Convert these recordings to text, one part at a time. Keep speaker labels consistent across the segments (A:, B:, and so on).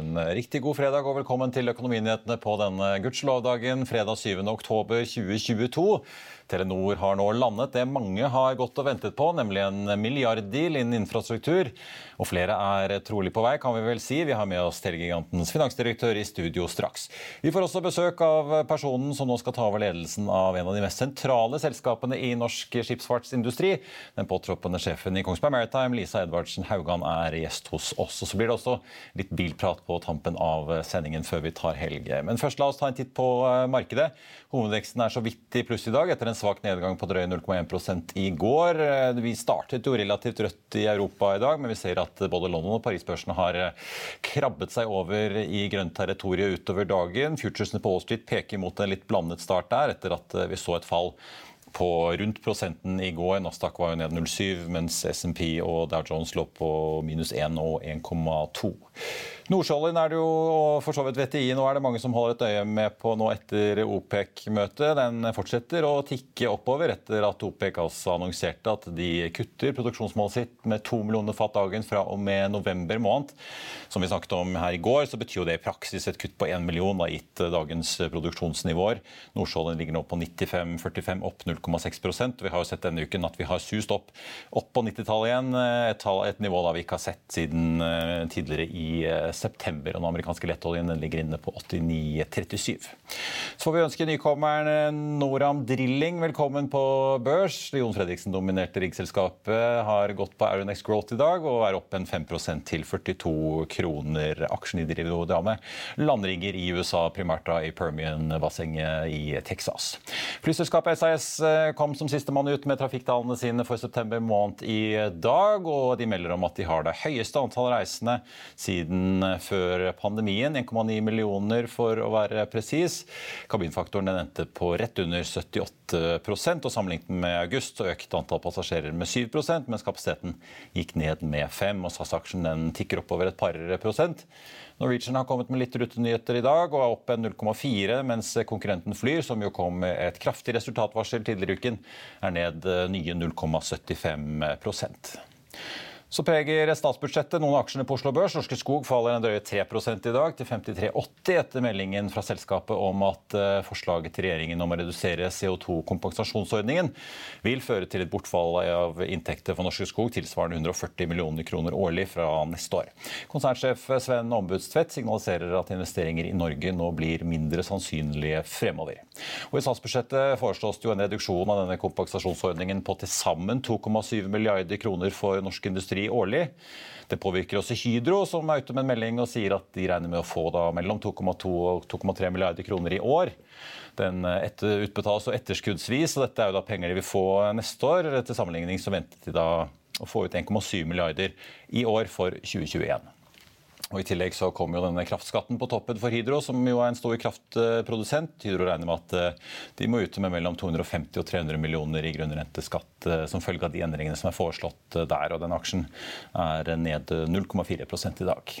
A: En riktig god fredag og velkommen til Økonominyhetene på denne gudskjelovdagen fredag 7. oktober 2022. Telenor har nå landet det mange har gått og ventet på, nemlig en milliarddeal innen infrastruktur. Og flere er trolig på vei, kan vi vel si. Vi har med oss Telegigantens finansdirektør i studio straks. Vi får også besøk av personen som nå skal ta over ledelsen av en av de mest sentrale selskapene i norsk skipsfartsindustri. Den påtroppende sjefen i Kongsberg Maritime, Lisa Edvardsen Haugan, er gjest hos oss. Og så blir det også litt bilprat på tampen av sendingen før vi tar helg. Men først la oss ta en titt på markedet. Hovedveksten er så vidt i pluss i dag etter en svak nedgang på drøye 0,1 i går. Vi startet jo relativt rødt i Europa i dag, men vi ser at både London og Paris-børsene har krabbet seg over i grønt territorium utover dagen. Futuresene på Wall Street peker mot en litt blandet start der, etter at vi så et fall på rundt prosenten i går. Nasdaq var jo ned 0,7, mens SMP og Dow Jones lå på minus 1 og 1,2. Nordsjøoljen er det jo, og for så vidt VTI nå er det mange som holder et øye med på nå etter OPEC-møtet. Den fortsetter å tikke oppover etter at OPEC altså annonserte at de kutter produksjonsmålet sitt med to millioner fat dagen fra og med november måned. Som vi snakket om her i går, så betyr jo det i praksis et kutt på én million, da, gitt dagens produksjonsnivåer. Nordsjøoljen ligger nå på 95,45, opp 0,6% Vi har jo sett denne uken at vi har sust opp, opp på 90-tallet igjen. Et, et, nivå da vi ikke har sett siden tidligere i september. Og den amerikanske lettoljen den ligger inne på 89,37. Så får vi ønske nykommeren Noram Drilling velkommen på børs. Det Jon Fredriksen dominerte riggselskapet, har gått på Aronex Growth i dag og er opp en 5% til 42 kroner. Aksjen i Drivodame landrigger i USA, primært da i Permian-bassenget i Texas. Flyselskapet SAS kom som sistemann ut med trafikktallene sine for september måned i dag, og de melder om at de har det høyeste antallet reisende siden før pandemien. 1,9 millioner for å være presis. Kabinfaktoren endte på rett under 78% og Sammenlignet med august økte antall passasjerer med 7% mens kapasiteten gikk ned med 5 og SAS-aksjen tikker oppover et par prosent. Norwegian har kommet med litt rutenyheter i dag og er opp 0,4, mens konkurrenten Flyr, som jo kom med et kraftig resultatvarsel tidligere i uken, er ned nye 0,75 så preger statsbudsjettet noen av aksjene på Oslo Børs. Norske Skog faller en drøye 3% i dag, til 53,80 etter meldingen fra selskapet om at eh, forslaget til regjeringen om å redusere CO2-kompensasjonsordningen vil føre til et bortfall av inntekter for Norske Skog tilsvarende 140 millioner kroner årlig fra neste år. Konsernsjef Sven Ombudstvedt signaliserer at investeringer i Norge nå blir mindre sannsynlige fremover. Og I statsbudsjettet foreslås det jo en reduksjon av denne kompensasjonsordningen på til sammen 2,7 milliarder kroner for norsk industri årlig. Det påvirker også Hydro, som er ute med en melding og sier at de regner med å få da mellom 2,2 og 2,3 milliarder kroner i år. Den eh, etter, utbetales og etterskuddsvis, og dette er jo da penger de vil få neste år. Til sammenligning så venter de da å få ut 1,7 milliarder i år for 2021. Og I tillegg så kom jo denne kraftskatten på toppen for Hydro, som jo er en stor kraftprodusent. Hydro regner med at eh, de må ut med mellom 250 og 300 millioner i grunnrenteskatt eh, som følge av de endringene som er foreslått eh, der. Og den aksjen er ned 0,4 i dag.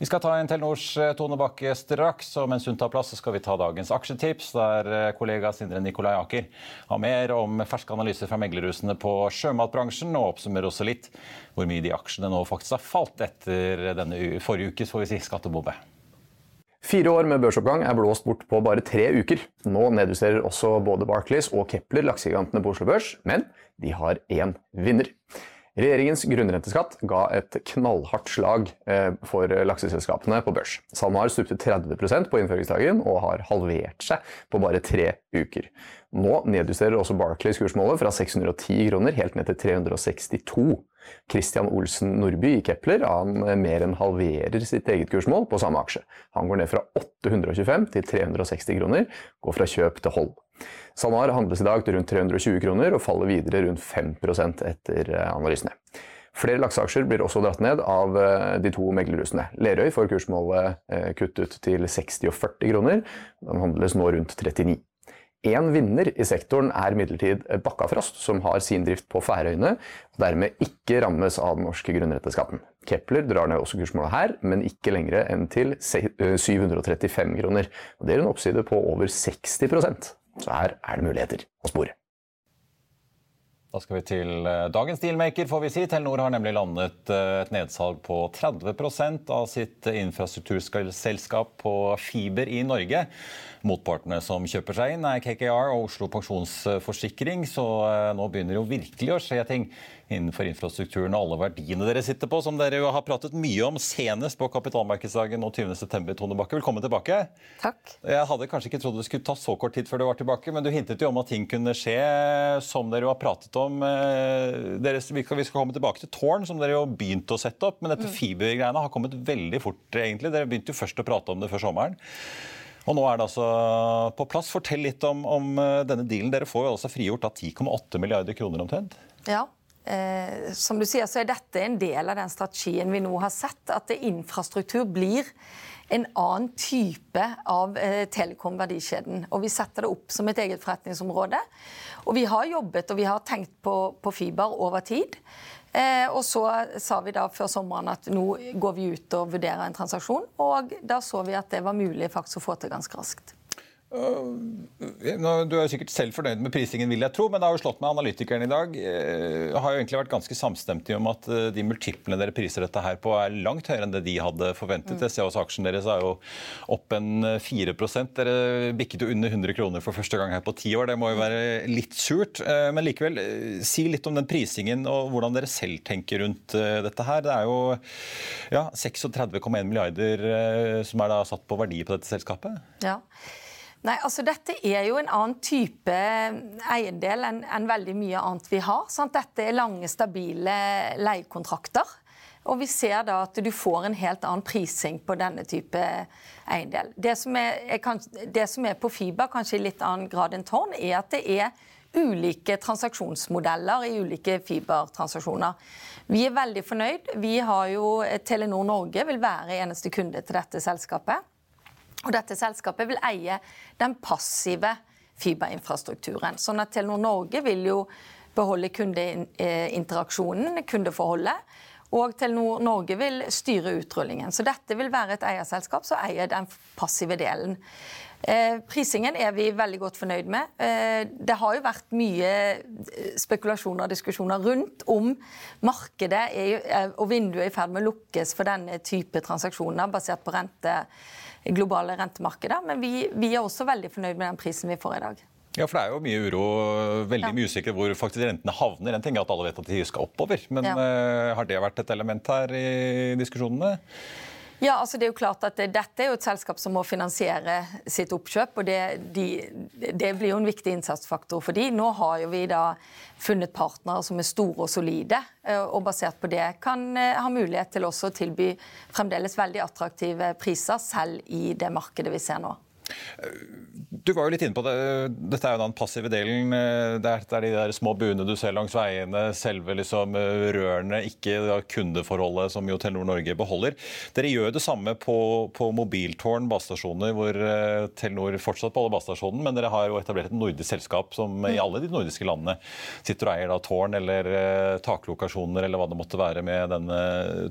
A: Vi skal ta en Telenors eh, Tone Bakke straks, og mens hun tar plass, så skal vi ta dagens aksjetips, der eh, kollega Sindre Nikolai Aker har mer om ferske analyser fra meglerhusene på sjømatbransjen, og oppsummerer også litt hvor mye de aksjene nå faktisk har falt etter denne forrige ukes får vi si, skattebombe.
B: Fire år med børsoppgang er blåst bort på bare tre uker. Nå nedjusterer også både Barclays og Kepler laksegigantene på Oslo Børs, men de har én vinner. Regjeringens grunnrenteskatt ga et knallhardt slag eh, for lakseselskapene på børs. SalMar stupte 30% på innføringsdagen og har halvert seg på bare tre uker. Nå nedjusterer også Barclays kursmålet fra 610 kroner helt ned til 362. Christian Olsen Nordby i Kepler han mer enn halverer sitt eget kursmål på samme aksje. Han går ned fra 825 til 360 kroner, går fra kjøp til hold. SalMar handles i dag til rundt 320 kroner og faller videre rundt 5 etter eh, analysene. Flere lakseaksjer blir også dratt ned av eh, de to meglerhusene. Lerøy får kursmålet eh, kuttet til 60 og 40 kroner. Den handles nå rundt 39. Én vinner i sektoren er imidlertid Bakkafrost, som har sin drift på Færøyene, og dermed ikke rammes av den norske grunnretteskatten. Kepler drar ned også kursmålet her, men ikke lengre enn til 735 kroner. Og det er en oppside på over 60 så her er det muligheter å spore.
A: Da skal vi til eh, dagens dealmaker, får vi si. Telenor har nemlig landet eh, et nedsalg på 30% av sitt infrastrukturselskap på fiber i Norge. Motpartene som kjøper seg inn, er KKR og Oslo Pensjonsforsikring, så eh, nå begynner jo virkelig å skje ting innenfor infrastrukturen og alle verdiene dere sitter på, som dere jo har pratet mye om senest på kapitalmarkedsdagen og 20.9. Tone Bakke, velkommen tilbake.
C: Takk.
A: Jeg hadde kanskje ikke trodd det skulle ta så kort tid før du var tilbake, men du hintet jo om at ting kunne skje som dere jo har pratet om. Eh, dere, vi skal komme tilbake til Tårn, som dere jo begynte å sette opp, men dette mm. fibergreiene har kommet veldig fort, egentlig. Dere begynte jo først å prate om det før sommeren. Og nå er det altså på plass. Fortell litt om, om eh, denne dealen. Dere får jo altså frigjort 10,8 milliarder kroner omtrent.
C: Ja, Eh, som du sier, så er dette en del av den strategien vi nå har sett. At infrastruktur blir en annen type av eh, telekom-verdikjeden. Og vi setter det opp som et eget forretningsområde. Og vi har jobbet og vi har tenkt på, på fiber over tid. Eh, og så sa vi da før sommeren at nå går vi ut og vurderer en transaksjon. Og da så vi at det var mulig faktisk å få til ganske raskt.
A: Du er sikkert selv fornøyd med prisingen, vil jeg tro, men det har jo slått meg analytikerne i dag. Eh, har jo egentlig vært ganske samstemtige om at eh, de multiplene dere priser dette her på, er langt høyere enn det de hadde forventet. Mm. Jeg ser også aksjen deres er jo opp en 4% Dere bikket jo under 100 kroner for første gang her på ti år. Det må jo være litt surt. Eh, men likevel, si litt om den prisingen og hvordan dere selv tenker rundt dette her. Det er jo ja, 36,1 milliarder som er da satt på verdi på dette selskapet.
C: Ja. Nei, altså Dette er jo en annen type eiendel enn enn veldig mye annet vi har. Sant? Dette er lange, stabile leiekontrakter. Og vi ser da at du får en helt annen prising på denne type eiendel. Det som er, er, det som er på fiber, kanskje i litt annen grad enn tårn, er at det er ulike transaksjonsmodeller i ulike fibertransaksjoner. Vi er veldig fornøyd. Vi har jo Telenor Norge vil være eneste kunde til dette selskapet. Og dette selskapet vil eie den passive fiberinfrastrukturen. Sånn at Telenor Norge vil jo beholde kundeinteraksjonen, kundeforholdet. Og Telenor Norge vil styre utrullingen. Så dette vil være et eierselskap som eier den passive delen. Eh, prisingen er vi veldig godt fornøyd med. Eh, det har jo vært mye eh, spekulasjoner og diskusjoner rundt om markedet er, og vinduet er i ferd med å lukkes for denne type transaksjoner basert på rente globale rentemarkedet. Men vi, vi, er også veldig fornøyd med den prisen vi får i dag.
A: Ja, for Det er jo mye uro, veldig mye usikkert hvor faktisk rentene havner. En ting er at alle vet at de skal oppover, men ja. uh, har det vært et element her i diskusjonene?
C: Ja, altså det er jo klart at Dette er jo et selskap som må finansiere sitt oppkjøp. og Det, de, det blir jo en viktig innsatsfaktor for de. Nå har jo vi da funnet partnere som er store og solide, eh, og basert på det kan eh, ha mulighet til også å tilby fremdeles veldig attraktive priser, selv i det markedet vi ser nå.
A: Du var jo litt inne på det. Dette er jo den passive delen. Det er, de der små buene du ser langs veiene, selve liksom rørene, ikke kundeforholdet som jo Telenor Norge beholder. Dere gjør det samme på, på mobiltårn, basestasjoner, hvor eh, Telenor fortsatt beholder basestasjonen, men dere har jo etablert et nordisk selskap som i mm. alle de nordiske landene sitter og eier da tårn eller eh, taklokasjoner eller hva det måtte være med denne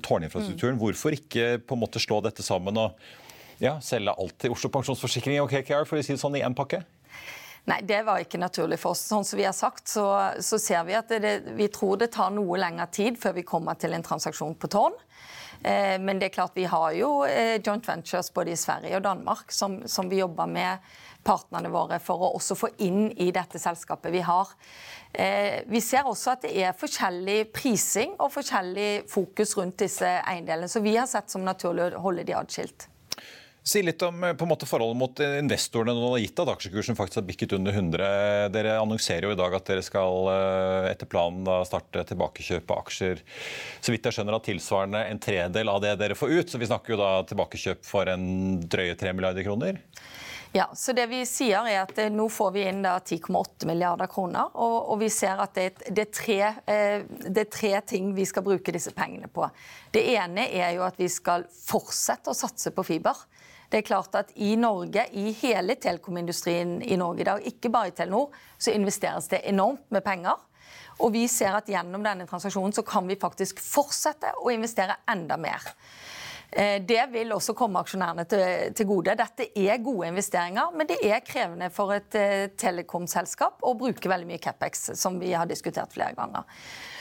A: tårninfrastrukturen. Mm. Hvorfor ikke på en måte slå dette sammen? og ja, selge alt til Oslo Pensjonsforsikring og KKR for å si det sånn i én pakke?
C: Nei, det var ikke naturlig for oss. Sånn som vi har sagt, så, så ser vi at det, vi tror det tar noe lengre tid før vi kommer til en transaksjon på tårn. Eh, men det er klart vi har jo eh, joint ventures både i Sverige og Danmark som, som vi jobber med partnerne våre for å også få inn i dette selskapet vi har. Eh, vi ser også at det er forskjellig prising og forskjellig fokus rundt disse eiendelene. Så vi har sett som naturlig å holde de adskilt.
A: Si litt om eh, på en måte, forholdet mot investorene når har gitt at aksjekursen faktisk har bikket under 100. Dere annonserer jo i dag at dere skal eh, etter planen da, starte tilbakekjøp av aksjer. Så vidt jeg skjønner at tilsvarende en tredel av det dere får ut. Så vi snakker jo da tilbakekjøp for en drøye 3 milliarder kroner.
C: Ja, så det vi sier er at eh, Nå får vi inn 10,8 milliarder kroner. Og, og, vi ser at det, det, er tre, det, er tre, ting vi skal bruke disse pengene på. Det ene er jo at vi skal fortsette å satse på fiber. Det er klart at I Norge, i hele telekomindustrien i Norge i dag, ikke bare i Telenor, så investeres det enormt med penger. Og vi ser at gjennom denne transaksjonen så kan vi faktisk fortsette å investere enda mer. Eh, det vil også komme aksjonærene til, gode. Dette er gode investeringer, men det er krevende for et eh, telekomselskap å bruke veldig mye CapEx, som vi har diskutert flere ganger.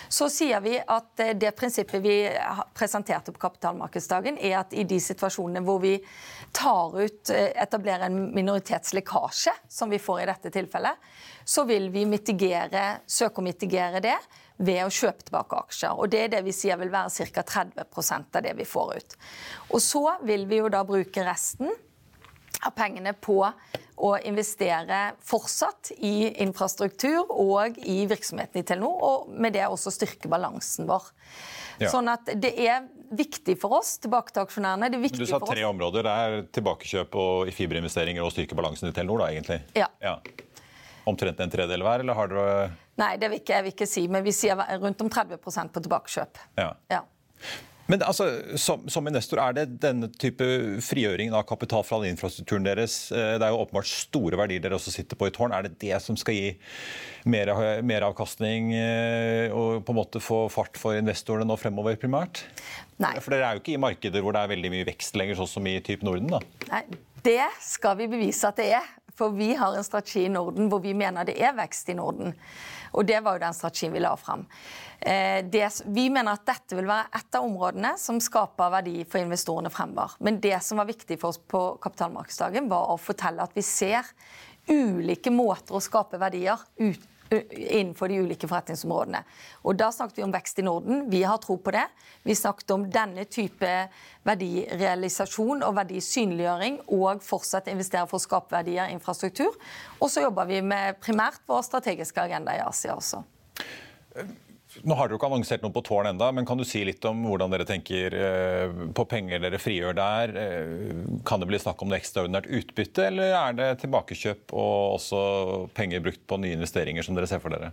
C: Så sier vi at eh, det prinsippet vi presenterte på kapitalmarkedsdagen, er at i de situasjonene hvor vi tar ut, eh, etablerer en minoritetslekkasje, som vi får i dette tilfellet, så vil vi mitigere, søke å mitigere det ved å kjøpe tilbake aksjer. Og Det er det vi sier vil være ca. 30% av det vi får ut. Og Så vil vi jo da bruke resten av pengene på å investere fortsatt i infrastruktur og i virksomheten i Telenor, og med det også styrke balansen vår. Ja. Sånn at Det er viktig for oss, tilbake til aksjonærene.
A: du sa tre områder. Det er tilbakekjøp og i fiberinvesteringer og styrke balansen i Telenor, da, egentlig?
C: Ja.
A: ja. Omtrent en tredel hver, eller har dere
C: Nei, det vil ikke, jeg vil ikke si, men vi sier rundt om 30% på tilbakekjøp.
A: Ja. ja. Men altså, som, som, investor, er det denne type frigjøringen av kapital fra infrastrukturen deres? Eh, det er jo åpenbart store verdier dere også sitter på i tårn. Er det det som skal gi mer, mer avkastning eh, og på en måte få fart for investorene nå fremover, primært?
C: Nei.
A: For dere er jo ikke i markeder hvor det er veldig mye vekst lenger, sånn som i type Norden? da?
C: Nei, det skal vi bevise at det er. For vi har en strategi i Norden hvor vi mener det er vekst i Norden. Og det var jo den strategien vi la fram. Eh, det, vi mener at dette vil være et av områdene som skaper verdi for investorene fremover. Men det som var viktig for oss på kapitalmarkedsdagen, var å fortelle at vi ser ulike måter å skape verdier ut innenfor de ulike forretningsområdene. Og Da snakket vi om vekst i Norden. Vi har tro på det. Vi snakket om denne type verdirealisasjon og verdisynliggjøring og fortsatt investere for å skape verdier infrastruktur. Og så jobber vi med primært vår strategiske agenda i Asia også.
A: Nå har dere ikke annonsert noe på tårn enda, men kan du si litt om hvordan dere tenker eh, på penger dere frigjør der? Eh, kan det bli snakk om noe ekstraordinært utbytte, eller er det tilbakekjøp og også penger brukt på nye investeringer som dere ser for dere?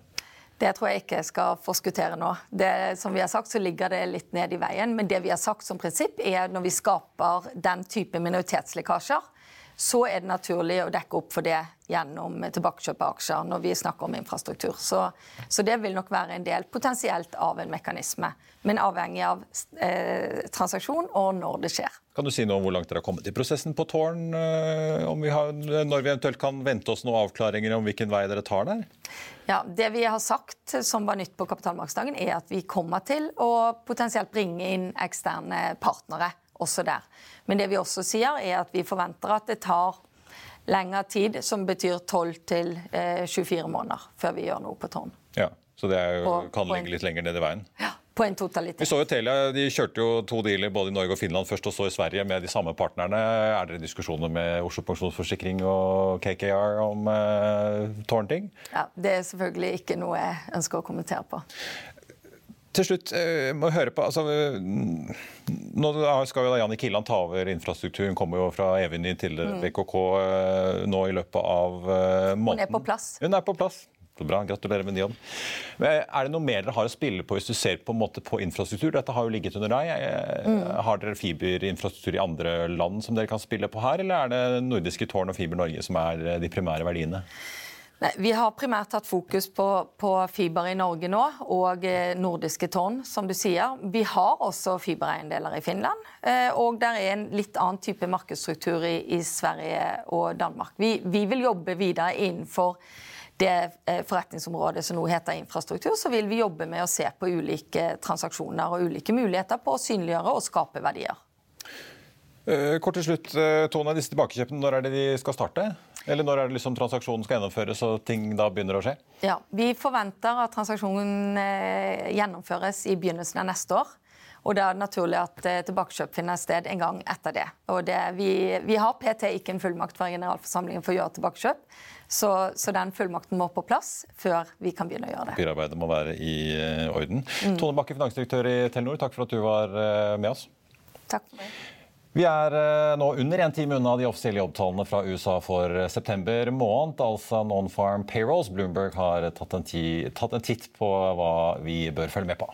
C: Det tror jeg ikke jeg skal forskuttere nå. Det, som vi har sagt, så ligger det litt ned i veien. Men det vi har sagt som prinsipp, er når vi skaper den type minoritetslekkasjer, så er det naturlig å dekke opp for det gjennom tilbakekjøp av aksjer når vi snakker om infrastruktur. Så, så, det vil nok være en del potensielt av en mekanisme, men avhengig av eh, transaksjon og når det skjer.
A: Kan du si noe om hvor langt dere har kommet i prosessen på Tårn? Eh, vi har, når vi eventuelt kan vente oss noen avklaringer om hvilken vei dere tar der?
C: Ja, Det vi har sagt som var nytt på kapitalmarkedsdagen, er at vi kommer til å potensielt bringe inn eksterne partnere også der. Men det vi også sier, er at vi forventer at det tar lengre tid, som betyr 12 til 24 eh, måneder før vi gjør noe på tårn.
A: Ja, Så det jo, på, kan ligge litt lenger ned i veien?
C: Ja. på en totalitet.
A: Vi så jo Telia de kjørte jo to dealer både i Norge og Finland først, og så i Sverige med de samme partnerne. Er dere diskusjoner med Oslo Pensjonsforsikring og KKR om eh, tårnting?
C: Ja, Det er selvfølgelig ikke noe jeg ønsker å kommentere på.
A: Til slutt, eh, må høre på, altså, Nå skal jo Jannik Killand ta over infrastrukturen, kommer jo fra Eviny til BKK eh, nå i løpet av eh, måneden.
C: Hun er på plass.
A: Hun er på plass. Bra, Gratulerer med ny jobb. Er det noe mer dere har å spille på hvis du ser på, en måte på infrastruktur? Dette har jo ligget under deg. Mm. Har dere fiberinfrastruktur i andre land som dere kan spille på her, eller er det nordiske tårn og Fiber Norge som er de primære verdiene?
C: Nei, vi har primært tatt fokus på, på, fiber i Norge nå, og nordiske tårn, som du sier. Vi har også fibereiendeler i Finland, og det er en litt annen type markedsstruktur i, i Sverige og Danmark. Vi, vi vil jobbe videre innenfor det eh, forretningsområdet som nå heter infrastruktur, så vil vi jobbe med å se på ulike transaksjoner og ulike muligheter på å synliggjøre og skape verdier.
A: Eh, kort til slutt, eh, Tone, disse tilbakekjøpene, Når er det de skal starte? Eller når er det liksom transaksjonen skal gjennomføres og ting da begynner å skje?
C: Ja, Vi forventer at transaksjonen gjennomføres i begynnelsen av neste år. Og det er naturlig at tilbakekjøp finner sted en gang etter det. Det, vi, vi, har PT ikke en fullmakt fra generalforsamlingen for å gjøre tilbakekjøp. Så, så, den fullmakten må på plass før vi kan begynne å gjøre det.
A: Papirarbeidet må være i uh, orden. Mm. Tone Bakke, finansdirektør i Telenor, takk for at du var med oss.
C: Takk for meg.
A: Vi er uh, nå under en time unna de offisielle jobbtallene fra USA for september måned, altså non-farm payrolls. Bloomberg har tatt en, tatt en titt på hva vi bør følge med på.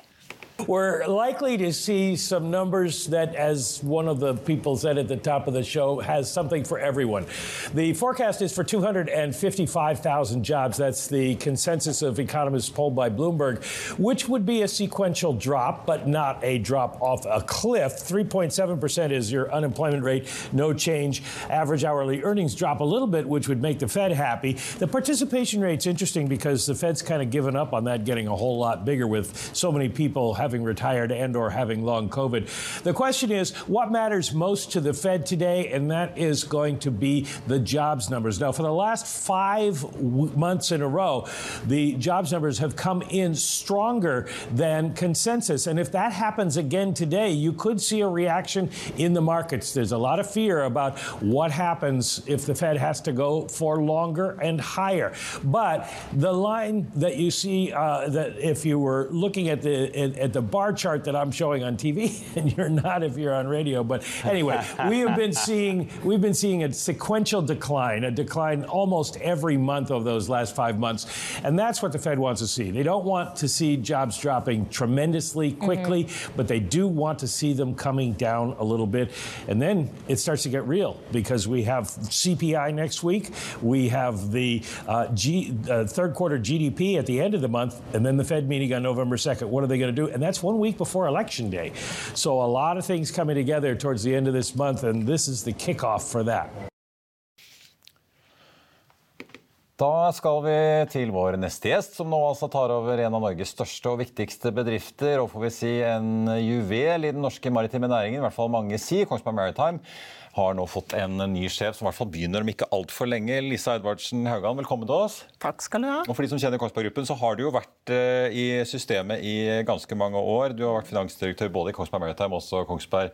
D: We're likely to see some numbers that, as one of the people said at the top of the show, has something for everyone. The forecast is for 255,000 jobs. That's the consensus of economists polled by Bloomberg, which would be a sequential drop, but not a drop off a cliff. 3.7% is your unemployment rate, no change. Average hourly earnings drop a little bit, which would make the Fed happy. The participation rate's interesting because the Fed's kind of given up on that getting a whole lot bigger with so many people having having retired and or having long COVID. The question is, what matters most to the Fed today? And that is going to be the jobs numbers. Now, for the last five months in a row, the jobs numbers have come in stronger than consensus. And if that happens again today, you could see a reaction in the markets. There's a lot of fear about what happens if the Fed has to go for longer and higher. But the line that you see, uh, that if you were looking at the at, at the the bar chart that I'm showing on TV, and you're not if you're on radio. But anyway, we have been seeing we've been seeing a sequential decline, a decline almost every month of those last five months, and that's what the Fed wants to see. They don't want to see jobs dropping tremendously quickly, mm-hmm. but they do want to see them coming down a little bit, and then it starts to get real because we have CPI next week, we have the uh, G, uh, third quarter GDP at the end of the month, and then the Fed meeting on November 2nd. What are they going to do? And that's one week before Election Day. So a lot of things coming together towards the end of this month, and this is the kickoff for that.
A: Da skal vi til vår neste gjest, som nå altså tar over en av Norges største og viktigste bedrifter. Og får vi si en juvel i den norske maritime næringen, i hvert fall mange sier, Kongsberg Maritime har nå fått en ny sjef som i hvert fall begynner om ikke altfor lenge. Lisa Edvardsen Haugan, velkommen til oss.
E: Takk skal du ha.
A: Og For de som kjenner Kongsberg Gruppen, så har du jo vært uh, i systemet i ganske mange år. Du har vært finansdirektør både i Kongsberg Maritime og også Kongsberg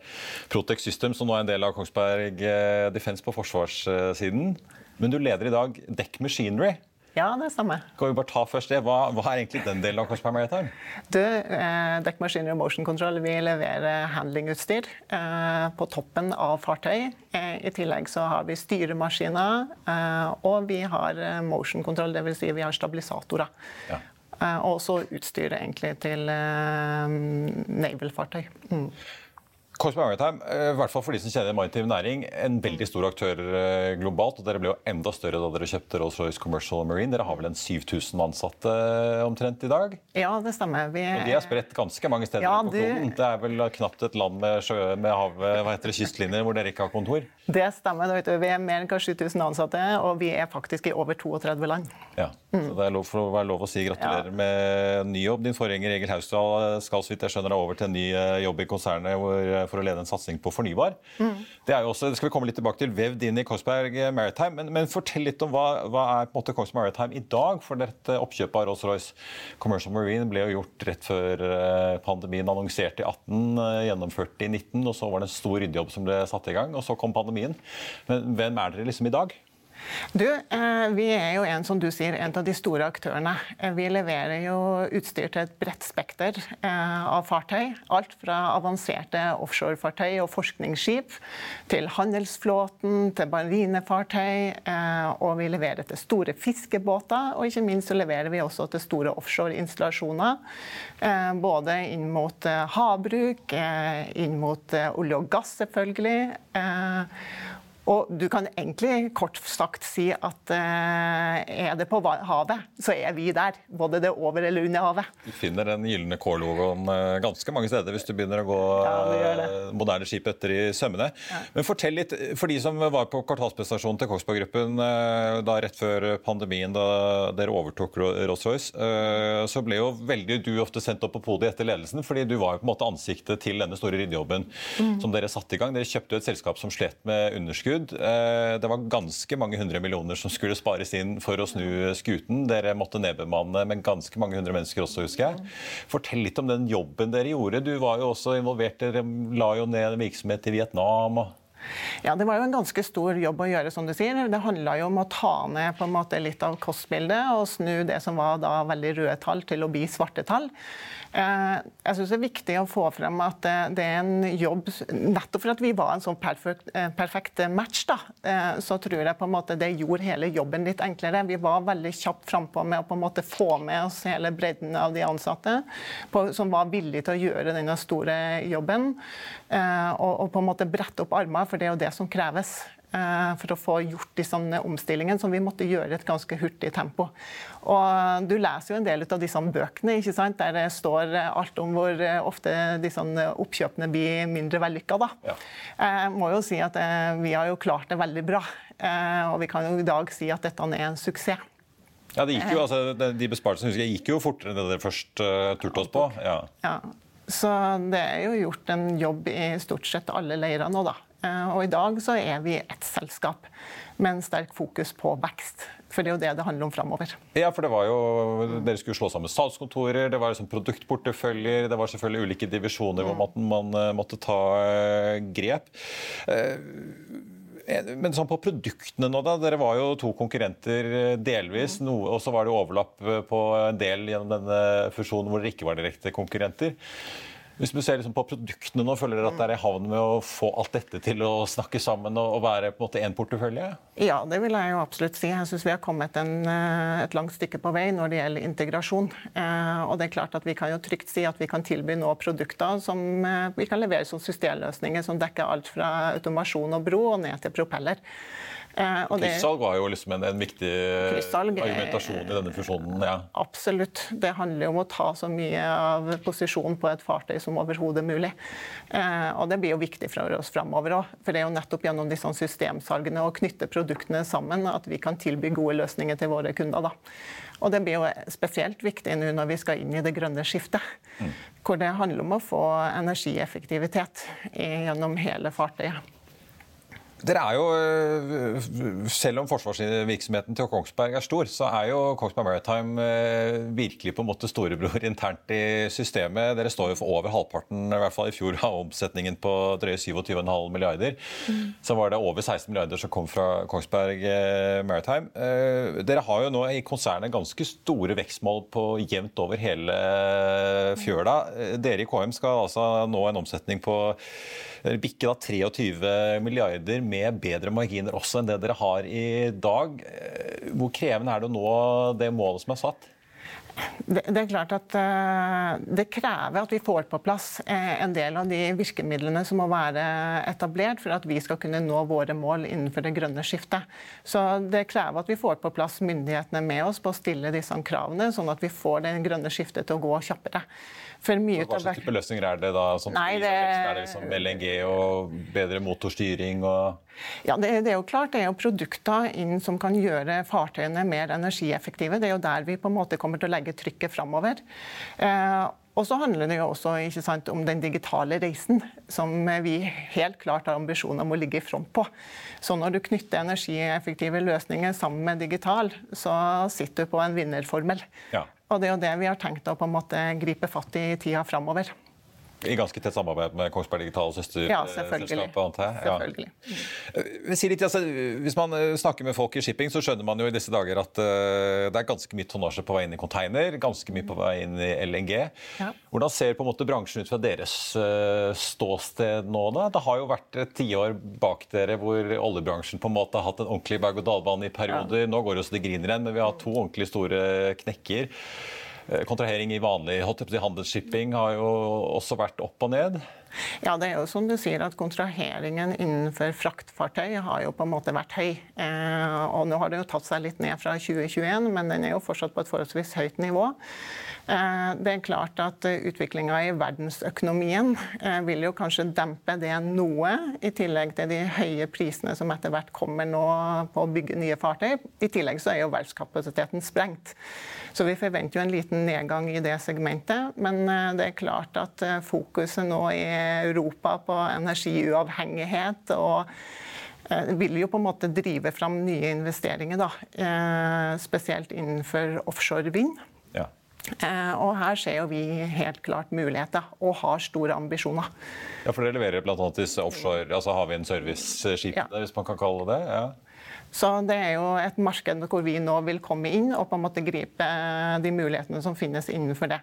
A: Protex System, som nå er en del av Kongsberg uh, Defence på forsvarssiden. Men du leder i dag Dekk Machinery.
E: Ja, det stemmer.
A: Kan vi bare ta først det? Hva, hva er egentlig den delen av Korsberg Maritime?
E: Du, eh, Dekkmaskiner og Motion Control vi leverer handlingutstyr eh, på toppen av fartøy. Eh, I tillegg så har vi styremaskiner, eh, og vi har eh, motion control, dvs. Si vi har stabilisatorer. Ja. Eh, og også utstyr egentlig til naval-fartøy. Mm.
A: Kongsberg Maritime, eh, i hvert fall for de som kjenner maritim næring, en veldig stor aktør eh, globalt. og Dere ble jo enda større da dere kjøpte Rolls-Royce Commercial Marine. Dere har vel en 7000 ansatte eh, omtrent i dag?
E: Ja, det stemmer.
A: Vi... Og de er spredt ganske mange steder ja, på kloden. Det... det er vel knapt et land med, sjø, med havet, hva heter det, kystlinjer hvor dere ikke har kontor?
E: Det stemmer. Du, vi er mer enn 7000 ansatte, og vi er faktisk i over 32 land.
A: Ja, mm. så Det er lov for å være lov å si gratulerer ja. med ny jobb. Din forgjenger Egil Hausdal skal så vidt jeg skjønner over til en ny jobb i konsernet. hvor for å lede en satsing på fornybar. Mm. Det er jo også, det skal vi komme litt tilbake til, vevd inn i Kongsberg Maritime. Men, men fortell litt om hva, hva er på en måte Kongsberg Maritime i dag? For dette oppkjøpet av Rolls-Royce Commercial Marine ble jo gjort rett før pandemien annonserte i 18, gjennomført i 19, og så var det en stor ryddejobb som ble satt i gang, og så kom pandemien. Men hvem er dere liksom i dag?
E: Du, eh, vi er jo en, som du sier, en av de store aktørene. Eh, vi leverer jo utstyr til et bredt spekter eh, av fartøy. Alt fra avanserte offshorefartøy og forskningsskip til handelsflåten, til marinefartøy. Og vi leverer til store fiskebåter, og ikke minst så leverer vi også til store offshoreinstallasjoner. Både inn mot havbruk, inn mot olje og gass, selvfølgelig. Og du kan egentlig kort sagt si at uh, er det på havet, så er vi der. Både det over eller under havet.
A: Du finner den gylne K-logoen uh, ganske mange steder hvis du begynner å gå ja, uh, moderne skip etter i sømmene. Ja. Men fortell litt, for de som var på kvartalsprestasjonen til Kongsberg Gruppen da rett før pandemien, da dere overtok Rolls-Royce, så ble jo veldig du ofte sendt opp på podiet etter ledelsen, fordi du var jo på en måte ansiktet til denne store ryddejobben mm. som dere satte i gang. Dere kjøpte jo et selskap som slet med underskudd underskudd. Eh, det var ganske mange hundre millioner som skulle spares inn for å snu skuten. Dere måtte nedbemanne med ganske mange hundre mennesker også, husker jeg. Fortell litt om den jobben dere gjorde. Du var jo også involvert, dere la jo ned en virksomhet i Vietnam. og
E: ja, Det var jo en ganske stor jobb å gjøre, som du sier. Det handla om å ta ned på en måte litt av kostbildet og snu det som var da veldig røde tall, til å bli svarte tall. Eh, jeg synes Det er viktig å få frem at det er en jobb Nettopp for at vi var en sånn perfekt, eh, perfekt match, da, eh, så tror jeg på en måte det gjorde hele jobben litt enklere. Vi var veldig kjapt frampå med å på en måte få med oss hele bredden av de ansatte, på, som var villige til å gjøre denne store jobben. Og, og på en måte brette opp armer, for det er jo det som kreves. Eh, for å få gjort sånne omstillingene som vi måtte gjøre i et ganske hurtig tempo. Og Du leser jo en del av disse bøkene ikke sant? der det står alt om hvor ofte disse oppkjøpene blir mindre vellykka. Ja. Jeg må jo si at eh, vi har jo klart det veldig bra. Eh, og vi kan jo i dag si at dette er en suksess.
A: Ja, det gikk jo, altså, De besparelsene gikk jo fortere enn det dere først uh, turte oss på. Ja.
E: ja. Så det er jo gjort en jobb i stort sett alle leirer nå, da. Eh, og i dag så er vi et selskap med en sterk fokus på vekst. For det er jo det det handler om framover.
A: Ja, for det var jo, Dere skulle slå sammen salgskontorer, det var liksom produktporteføljer, det var selvfølgelig ulike divisjoner hvor man, man eh, måtte ta eh, grep. Men sånn på produktene nå, da. Dere var jo to konkurrenter delvis. Og så var det overlapp på en del gjennom denne fusjonen hvor dere ikke var direkte konkurrenter. Hvis du ser liksom på produktene nå, føler dere at dere er i havn med å få alt dette til å snakke sammen og være på en måte én portefølje?
E: Ja, det vil jeg jo absolutt si. Jeg syns vi har kommet en, eh, et langt stykke på vei når det gjelder integrasjon. Eh, og det er klart at Vi kan jo trygt si at vi kan tilby nå produkter som eh, vi kan levere som systemløsninger som dekker alt fra automasjon og bro og ned til propeller.
A: Eh, Kryssalg var jo liksom en, en viktig argumentasjon i denne fusjonen. Ja.
E: Absolutt. Det handler om å ta så mye av posisjonen på et fartøy som overhodet mulig. Eh, og det blir jo viktig for oss framover òg. For det er jo nettopp gjennom disse systemsalgene og knytte produktene sammen at vi kan tilby gode løsninger til våre kunder. da. Og det blir jo spesielt viktig nå når vi skal inn i det grønne skiftet. Mm. Hvor det handler om å få energieffektivitet gjennom hele fartøyet.
A: Dere er jo, eh, Selv om forsvarsvirksomheten til Kongsberg er stor, så er jo Kongsberg Maritime eh, virkelig på en måte storebror internt i systemet. Dere står jo for over halvparten i hvert fall i fjor av omsetningen på drøye 27,5 milliarder. Mm. Så var det over 16 milliarder som kom fra Kongsberg eh, Maritime. Dere har jo nå i konsernet ganske store vekstmål på jevnt over hele fjøla. Dere i KM skal altså nå en omsetning på bikke da 23 milliarder med bedre marginer også enn det dere har i dag. Eh, hvor krevende er det å nå det målet som er satt?
E: Det, er klart at uh, det krever at vi får på plass en del av de virkemidlene som må være etablert for at vi skal kunne nå våre mål innenfor det grønne skiftet. Så det krever at vi får på plass myndighetene med oss på å stille disse kravene, sånn at vi får det grønne skiftet til å gå kjappere.
A: For mye Hva slags type løsninger er det da? Som Nei, det... Er det liksom LNG og bedre motorstyring og
E: ja, det, det, er jo klart det er jo produkter inn som kan gjøre fartøyene mer energieffektive. Det er jo der vi på en måte kommer til å legge trykket framover. Eh, Og så handler det jo også sant, om den digitale reisen, som vi helt klart har ambisjoner om å ligge i front på. Så når du knytter energieffektive løsninger sammen med digital, så sitter du på en vinnerformel. Ja. Og det er jo det vi har tenkt å på en måte gripe fatt i tida framover.
A: I ganske tett samarbeid med Kongsberg Digital og søsterselskapet,
E: ja, antar jeg? selvfølgelig.
A: Ja. Si litt, altså, hvis man eh, snakker med folk i shipping, så skjønner man jo i disse dager at uh, det er ganske mye tonnasje på vei inn i container, ganske mye på vei inn i LNG. Ja. Hvordan ser på en måte bransjen ut fra deres uh, ståsted nå? da? Det har jo vært et tiår bak dere hvor oljebransjen på en måte har hatt en ordentlig berg-og-dal-bane i perioder. Nå går det så det griner igjen, men vi har to ordentlig store knekker. Eh, kontrahering i vanlig handelsshipping har jo også vært opp og ned.
E: Ja, det er jo som du sier at Kontraheringen innenfor fraktfartøy har jo på en måte vært høy. Eh, og Nå har det jo tatt seg litt ned fra 2021, men den er jo fortsatt på et forholdsvis høyt nivå. Eh, det er klart at Utviklinga i verdensøkonomien vil jo kanskje dempe det noe, i tillegg til de høye prisene som etter hvert kommer nå på å bygge nye fartøy. I tillegg så er jo verftskapasiteten sprengt. Så vi forventer jo en liten nedgang i det segmentet. Men eh, det er klart at eh, fokuset nå i Europa på energiuavhengighet og eh, vil jo på en måte drive fram nye investeringer, da. Spesielt innenfor offshore vind. Ja. Og her ser jo vi helt klart muligheter, og har store ambisjoner.
A: Ja, For dere leverer bl.a. disse offshore, altså havvind-serviceskipene, ja. hvis man kan kalle det? ja.
E: Så det er jo et marked hvor vi nå vil komme inn og på en måte gripe de mulighetene som finnes innenfor det.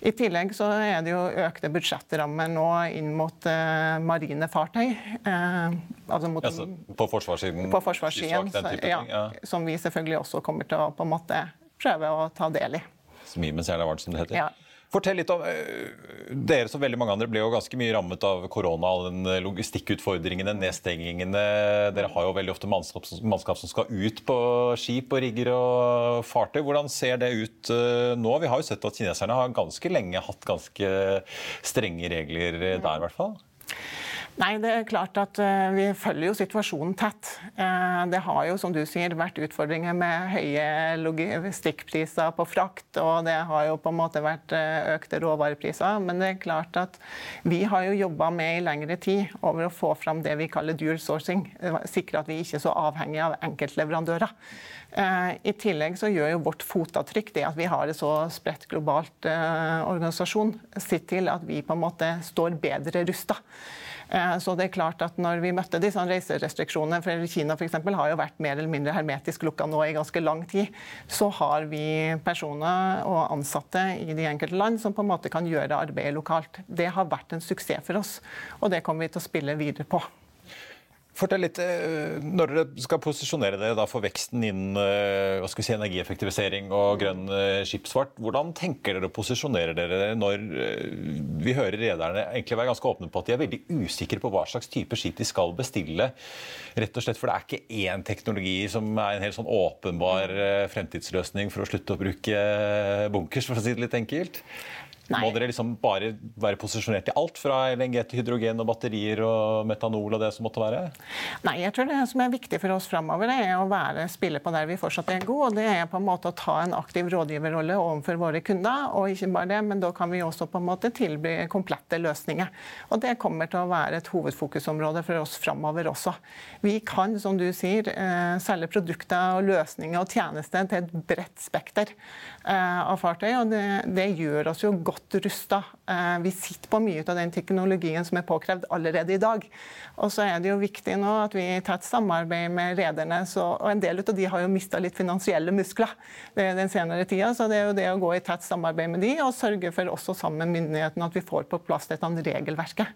E: I tillegg så er det jo økte budsjettrammer nå inn mot uh, marine fartøy. Uh,
A: altså mot, ja, på forsvarssiden?
E: På forsvarssiden, ja, ja. Som vi selvfølgelig også kommer til å på en måte prøve å ta del i.
A: Smimens gjerne varmt, som det heter. Ja. Fortell litt om eh, Dere som veldig mange andre ble jo ganske mye rammet av korona. og den eh, logistikkutfordringene, nedstengingene. Dere har jo veldig ofte mannskap, mannskap, som skal ut på skip og rigger og fartøy. Hvordan ser det ut eh, nå? Vi har jo sett at kineserne har ganske lenge hatt ganske strenge regler der, i hvert fall.
E: Nei, det er klart at uh, Vi følger jo situasjonen tett. Uh, det har jo som du sier, vært utfordringer med høye logistikkpriser på frakt. Og det har jo på en måte vært uh, økte råvarepriser. Men det er klart at vi har jo jobba med i lengre tid over å få fram det vi kaller dual sourcing. Sikre at vi ikke er så avhengige av enkeltleverandører. I tillegg så gjør jo vårt fotavtrykk, det at vi har en så spredt globalt organisasjon, sitt til at vi på en måte står bedre rusta. Eh, så det er klart at når vi møtte disse reiserestriksjonene, for Kina for har jo vært mer eller mindre hermetisk lukka nå i ganske lang tid, så har vi personer og ansatte i de enkelte land som på en måte kan gjøre arbeidet lokalt. Det har vært en suksess for oss, og det kommer vi til å spille videre på.
A: Fortell litt, eh, Når dere skal posisjonere dere for veksten innen eh, si, energieffektivisering og grønn eh, skipsfart, hvordan tenker dere å posisjonere dere når vi hører rederne egentlig være ganske åpne på at de er veldig usikre på hva slags type skip de skal bestille? Rett og slett, For det er ikke én teknologi som er en helt sånn åpenbar fremtidsløsning for å slutte å bruke bunkers, for å si det litt enkelt? Nei. Må dere liksom bare være posisjonert i alt, fra LNG til hydrogen og batterier og metanol og det som måtte være?
E: Nei, jeg tror det som er viktig for oss framover, er å være spille på der vi fortsatt er gode. Og det er på en måte å ta en aktiv rådgiverrolle overfor våre kunder. Og ikke bare det, men da kan vi også på en måte tilby komplette løsninger. Og det kommer til å være et hovedfokusområde for oss framover også. Vi kan, som du sier, eh, selge produkter og løsninger og tjenester til et bredt spekter eh, av fartøy, og det, det gjør oss jo godt godt rusta. Eh, vi sitter på mye av den teknologien som er påkrevd allerede i dag. Og så er det jo viktig nå at vi i tett samarbeid med rederne, og en del av de har jo mista litt finansielle muskler den senere tida, så det er jo det å gå i tett samarbeid med de og sørge for også sammen med myndighetene at vi får på plass dette regelverket,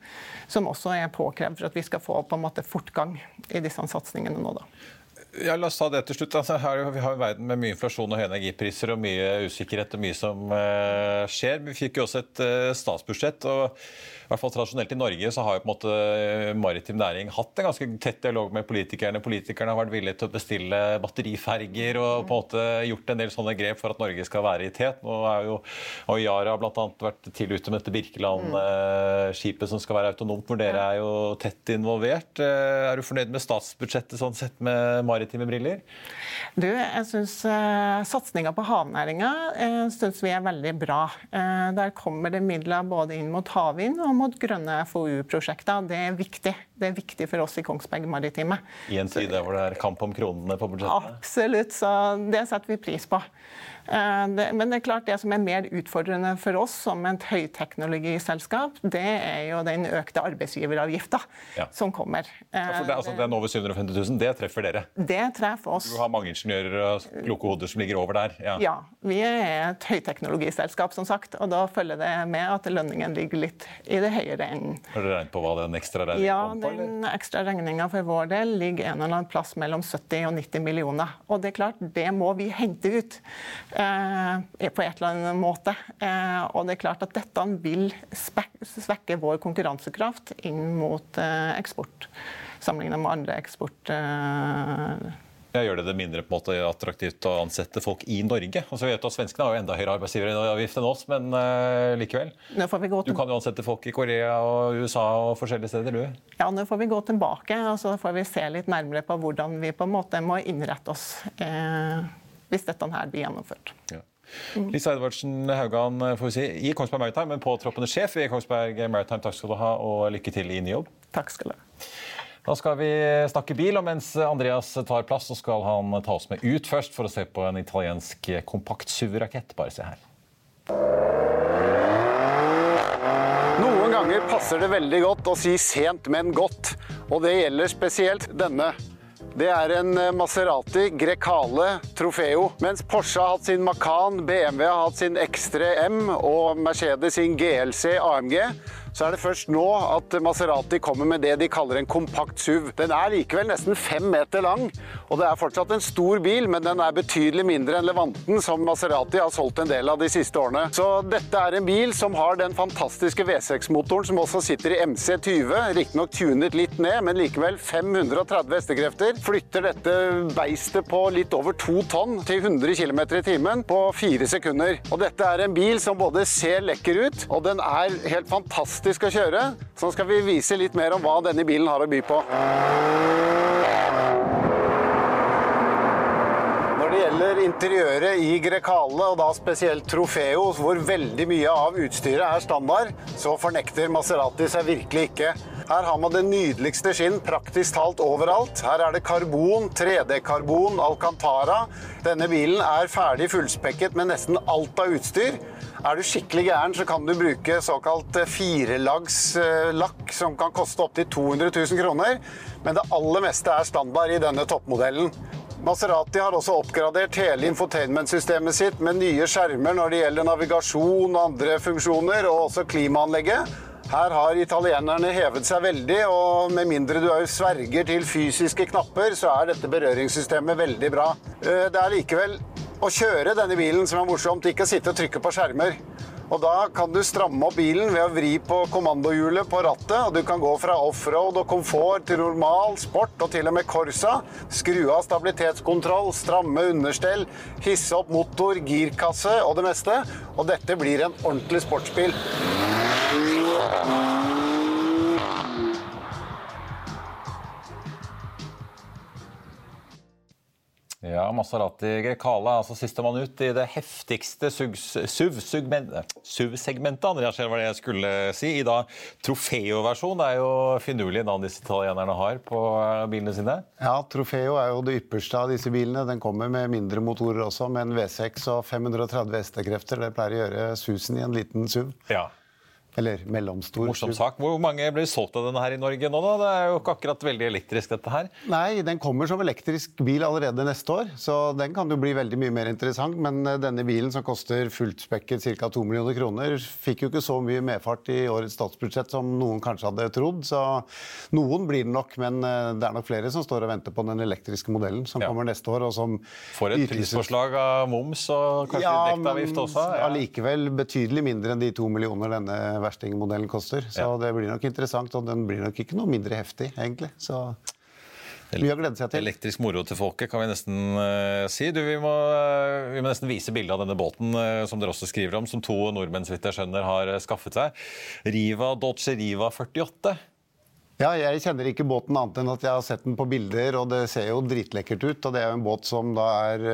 E: som også er påkrevd for at vi skal få på en måte fortgang i disse satsingene nå. da.
A: Ja, la oss ta det til slutt. Altså, her, vi har en verden med mye inflasjon og høye energipriser og mye usikkerhet og mye som uh, skjer. Vi fikk jo også et uh, statsbudsjett. og i hvert fall Tradisjonelt i Norge så har jo på en måte eh, maritim næring hatt en ganske tett dialog med politikerne. Politikerne har vært villige til å bestille batteriferger og på en måte gjort en del sånne grep for at Norge skal være i tet. Nå er jo og Yara bl.a. vært tidlig ute med dette Birkeland-skipet som skal være autonomt, hvor dere er jo tett involvert. Er du fornøyd med statsbudsjettet sånn sett med maritim maritime briller?
E: Du, jeg syns uh, satsinga på havnæringa uh, synes vi er veldig bra. Uh, der kommer det midler både inn mot havvind og mot grønne FoU-prosjekter. Det er viktig. Det er viktig for oss i Kongsberg Maritime.
A: I en tid hvor det er kamp om kronene på budsjettet?
E: Absolutt, så det setter vi pris på. Eh, men det er klart det som er mer utfordrende for oss som et høyteknologiselskap, det er jo den økte arbeidsgiveravgifta ja. som kommer.
A: Ja, for det, altså, Den over 750 000, det treffer dere?
E: Det treffer oss.
A: Du har mange ingeniører og kloke hoder som ligger over der?
E: Ja. ja, vi er et høyteknologiselskap, som sagt. Og da følger det med at lønningen ligger litt i det høyere enden.
A: Har dere regnet på hva den ekstra regningen?
E: Ja, den ekstra regninga for vår del ligger en eller annen plass mellom 70 og 90 millioner. Og det er klart, det må vi hente ut. Eh, på et eller annet måte. Eh, og det er klart at dette vil svekke vår konkurransekraft inn mot eh, eksport, sammenlignet med andre eksport.
A: Gjør det det mindre måte attraktivt å ansette folk i Norge? Altså, vi vet at Svenskene har jo enda høyere arbeidsgiveravgift enn oss, men uh, likevel. Du kan jo ansette folk i Korea og USA og forskjellige steder, du?
E: Ja, nå får vi gå tilbake og så får vi se litt nærmere på hvordan vi på en måte må innrette oss. Eh, hvis dette her blir gjennomført. Ja.
A: Lise Edvardsen Haugan får vi si, i Kongsberg Maritime, men påtroppende sjef i Kongsberg Maritime. Takk skal du ha, og lykke til i ny jobb.
E: Takk skal du ha.
A: Da skal vi snakke bil, og mens Andreas tar plass, så skal han ta oss med ut først for å se på en italiensk kompakt SUV-rakett. Bare se her.
F: Noen ganger passer det veldig godt å si sent, men godt. Og det gjelder spesielt denne det er en Maserati Grecale Trofeo. Mens Porsche har hatt sin Macan, BMW har hatt sin X3 M og Mercedes sin GLC AMG, så er det først nå at Maserati kommer med det de kaller en kompakt SUV. Den er likevel nesten fem meter lang, og det er fortsatt en stor bil, men den er betydelig mindre enn Levanten, som Maserati har solgt en del av de siste årene. Så dette er en bil som har den fantastiske V6-motoren som også sitter i MC20, riktignok tunet litt ned, men likevel 530 hestekrefter. Flytter dette beistet på litt over to tonn til 100 km i timen på fire sekunder. Og dette er en bil som både ser lekker ut, og den er helt fantastisk fantastisk å kjøre. Så skal vi vise litt mer om hva denne bilen har å by på. Når det gjelder interiøret i Grecale, og da spesielt Trofeo, hvor veldig mye av utstyret er standard, så fornekter Maserati seg virkelig ikke. Her har man det nydeligste skinn praktisk talt overalt. Her er det karbon, 3D-karbon, Alcantara. Denne bilen er ferdig fullspekket med nesten alt av utstyr. Er du skikkelig gæren, så kan du bruke såkalt eh, firelagslakk, eh, som kan koste opptil 200 000 kroner. Men det aller meste er standard i denne toppmodellen. Maserati har også oppgradert hele infotainmentsystemet sitt med nye skjermer når det gjelder navigasjon og andre funksjoner, og også klimaanlegget. Her har italienerne hevet seg veldig, og med mindre du òg sverger til fysiske knapper, så er dette berøringssystemet veldig bra. Eh, det er likevel å kjøre denne bilen som er morsomt, ikke sitte og trykke på skjermer. Og Da kan du stramme opp bilen ved å vri på kommandohjulet på rattet. og Du kan gå fra offroad og komfort til normal, sport og til og med Corsa. Skru av stabilitetskontroll, stramme understell, hisse opp motor, girkasse og det meste. Og dette blir en ordentlig sportsbil.
A: Ja, Maserati Grecala, altså sistemann ut i det heftigste SUV-segmentet. Andreas, var det jeg skulle si. I da Trofeo-versjon. Det er jo finurlige navn disse italienerne har på eh, bilene sine.
F: Ja, Trofeo er jo det ypperste av disse bilene. Den kommer med mindre motorer også, med en V6 og 530 hestekrefter. Det pleier å gjøre susen i en liten SUV.
A: Ja.
F: Eller mellomstor.
A: Morsom sak. Hvor mange blir solgt av denne her i Norge nå? da? Det er jo ikke akkurat veldig elektrisk, dette her.
F: Nei, den kommer som elektrisk bil allerede neste år, så den kan jo bli veldig mye mer interessant. Men eh, denne bilen som koster fulltspekket ca. 2 millioner kroner, fikk jo ikke så mye medfart i årets statsbudsjett som noen kanskje hadde trodd. Så noen blir det nok, men eh, det er nok flere som står og venter på den elektriske modellen som ja. kommer neste år. og som
A: Får et prisforslag av moms og kanskje ja, direkteavgift også?
F: Ja, allikevel betydelig mindre enn de to millioner denne verstingmodellen koster. Så ja. det blir nok interessant, og den blir nok ikke noe mindre heftig, egentlig. Så mye å glede seg til.
A: Elektrisk moro til folket, kan vi nesten uh, si. Du, vi, må, uh, vi, må, nesten vise bildet av denne båten uh, som dere også skriver om, som to nordmenn så vidt jeg skjønner, har skaffet seg. Riva Dolce Riva 48.
G: Ja, jeg kjenner ikke båten annet enn at jeg har sett den på bilder, og det ser jo dritlekkert ut. Og det er jo en båt som da er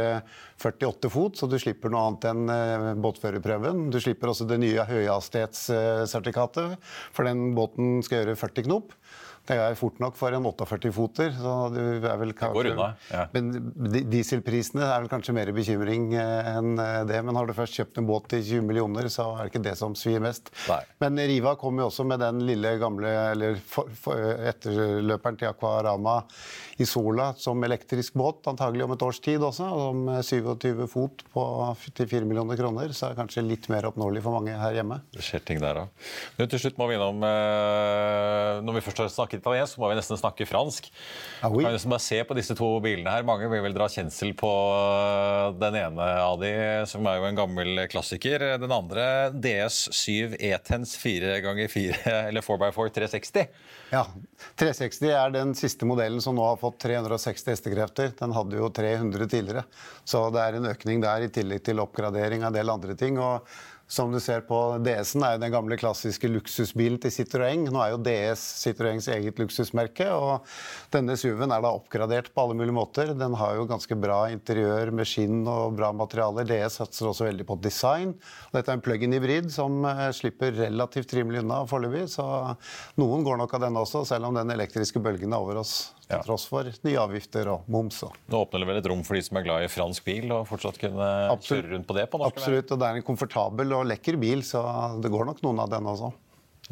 G: 48 eh, fot, så du slipper noe annet enn eh, båtførerprøven. Du slipper også det nye høyhastighetssertifikatet, for den båten skal gjøre 40 knop. Det er fort nok for en 48-foter. så det er vel kanskje...
A: Det går unna, ja.
G: Men dieselprisene er vel kanskje mer bekymring eh, enn eh, det. Men har du først kjøpt en båt til 20 millioner, så er det ikke det som svir mest.
A: Nei.
G: Men Riva kom jo også med den lille gamle, eller for, for, etterløperen til Aquarama i Sola som elektrisk båt, antagelig om et års tid også. Om 27 fot på, til 4 millioner kroner, så er det kanskje litt mer oppnåelig for mange her hjemme.
A: Det skjer ting der da. Nå Til slutt må vi innom eh, Når vi først har snakket italiensk, så må vi nesten snakke fransk. Ah, oui. Kan vi bare se på disse to bilene her. Mange vil vel dra kjensel på eh, den ene av de, som er jo en gammel klassiker. Den andre DS7 E-Tens 4x4, eller 4x4 360.
G: Ja. 360 er den siste modellen som nå har fått 360 hestekrefter. Den hadde jo 300 tidligere. Så det er en økning der, i tillegg til oppgradering av en del andre ting. og som du ser på DS-en, er jo den gamle klassiske luksusbilen til Citroën. Nå er jo DS Citroëns eget luksusmerke, og denne SUV-en er da oppgradert på alle mulige måter. Den har jo ganske bra interiør med skinn og bra materialer. DS satser også veldig på design. Dette er en plug-in hybrid som eh, slipper relativt rimelig unna foreløpig, så noen går nok av den også, selv om den elektriske bølgen er over oss. Til ja. tross for nye avgifter og moms.
A: Nå åpner det vel et rom for de som er glad i fransk bil, og fortsatt kunne Absolutt. kjøre rundt på det? på norsk
G: Absolutt, og det er en komfortabel og lekker bil, så det går nok noen av den også.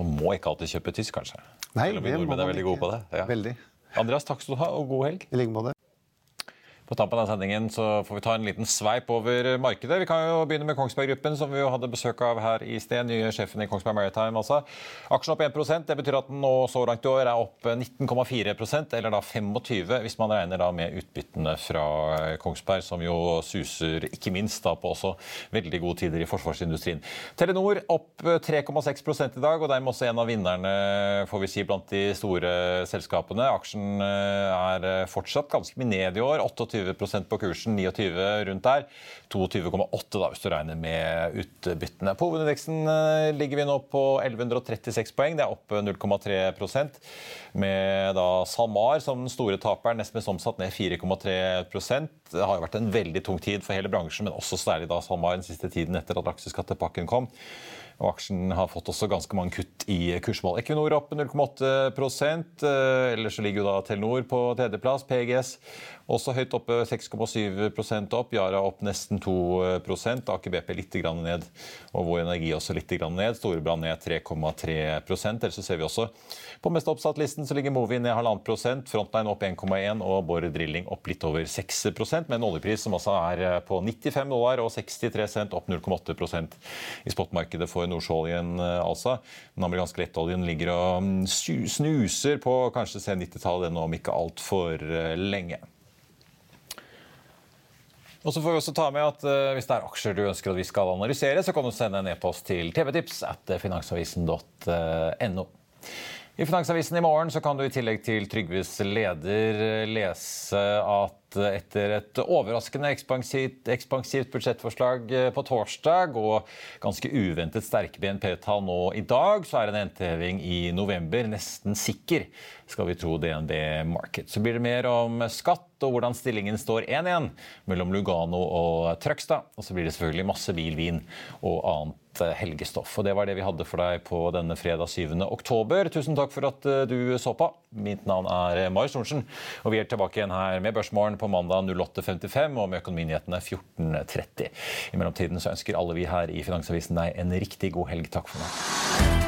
A: Man må ikke alltid kjøpe tysk, kanskje?
G: Nei, det
A: må nordmenn er veldig gode på det.
G: Ja. Veldig.
A: Andreas, takk skal du ha, og god helg.
G: I like måte.
A: På tampen av sendingen så får vi ta en liten sveip over markedet. Vi kan jo begynne med Kongsberg Gruppen, som vi jo hadde besøk av her i sted. Nye sjefen i Kongsberg Maritime, altså. Aksjen opp 1 Det betyr at den nå så langt i år er opp 19,4% eller da 25 hvis man regner da med utbyttene fra Kongsberg, som jo suser ikke minst da på også veldig gode tider i forsvarsindustrien. Telenor opp 3,6 i dag, og dermed også en av vinnerne får vi si, blant de store selskapene. Aksjen eh, er fortsatt ganske mye ned i år. 28 28 på kursen, 29 rundt der. 22,8 da, hvis du regner med utbyttene. På hovedindeksen eh, ligger vi nå på 1136 poeng. Det er opp 0,3% med da SalMar som den store taperen, nesten mest omsatt, ned 4,3% Det har jo vært en veldig tung tid for hele bransjen, men også særlig da SalMar den siste tiden etter at aksjeskattepakken kom. Og aksjen har fått også ganske mange kutt i kursmål. Equinor opp 0,8 eh, Ellers så ligger jo da Telenor på tredjeplass. PGS også høyt oppe, 6,7% opp. Yara opp nesten 2 Aker BP litt ned. Og Vår Energi også litt ned. Storebrand ned 3,3% Ellers så ser vi også på mest oppsatt-listen så ligger Movi ned 1,5 prosent, Frontline opp 1,1 og Borre Drilling opp litt over 6% med en oljepris som også er på 95 dollar og 63 cent, opp 0,8% i spotmarkedet for nordsjøoljen. Eh, altså. Den amerikanske lettoljen ligger og mm, snuser på kanskje se 90-tallet ennå, om ikke altfor eh, lenge. Og så får vi også ta med at uh, Hvis det er aksjer du ønsker at vi skal analysere, så kan du sende en e-post til tvtips at finansavisen.no. I Finansavisen i morgen så kan du i tillegg til Trygves leder lese at etter et overraskende ekspansivt, ekspansivt budsjettforslag på torsdag og ganske uventet sterke BNP-tall nå i dag, så er en NT-heving i november nesten sikker, skal vi tro DNB Market. Så blir det mer om skatt og hvordan stillingen står 1-1 mellom Lugano og Trøgstad. Og så blir det selvfølgelig masse bil, vin og annet Eh, helgestoff. Og Det var det vi hadde for deg på denne fredag 7. oktober. Tusen takk for at eh, du så på. Mitt navn er eh, Marius Thorensen, og vi er tilbake igjen her med Børsmorgen på mandag 08.55 og med Økonominyhetene 14.30. I mellomtiden så ønsker alle vi her i Finansavisen deg en riktig god helg. Takk for nå.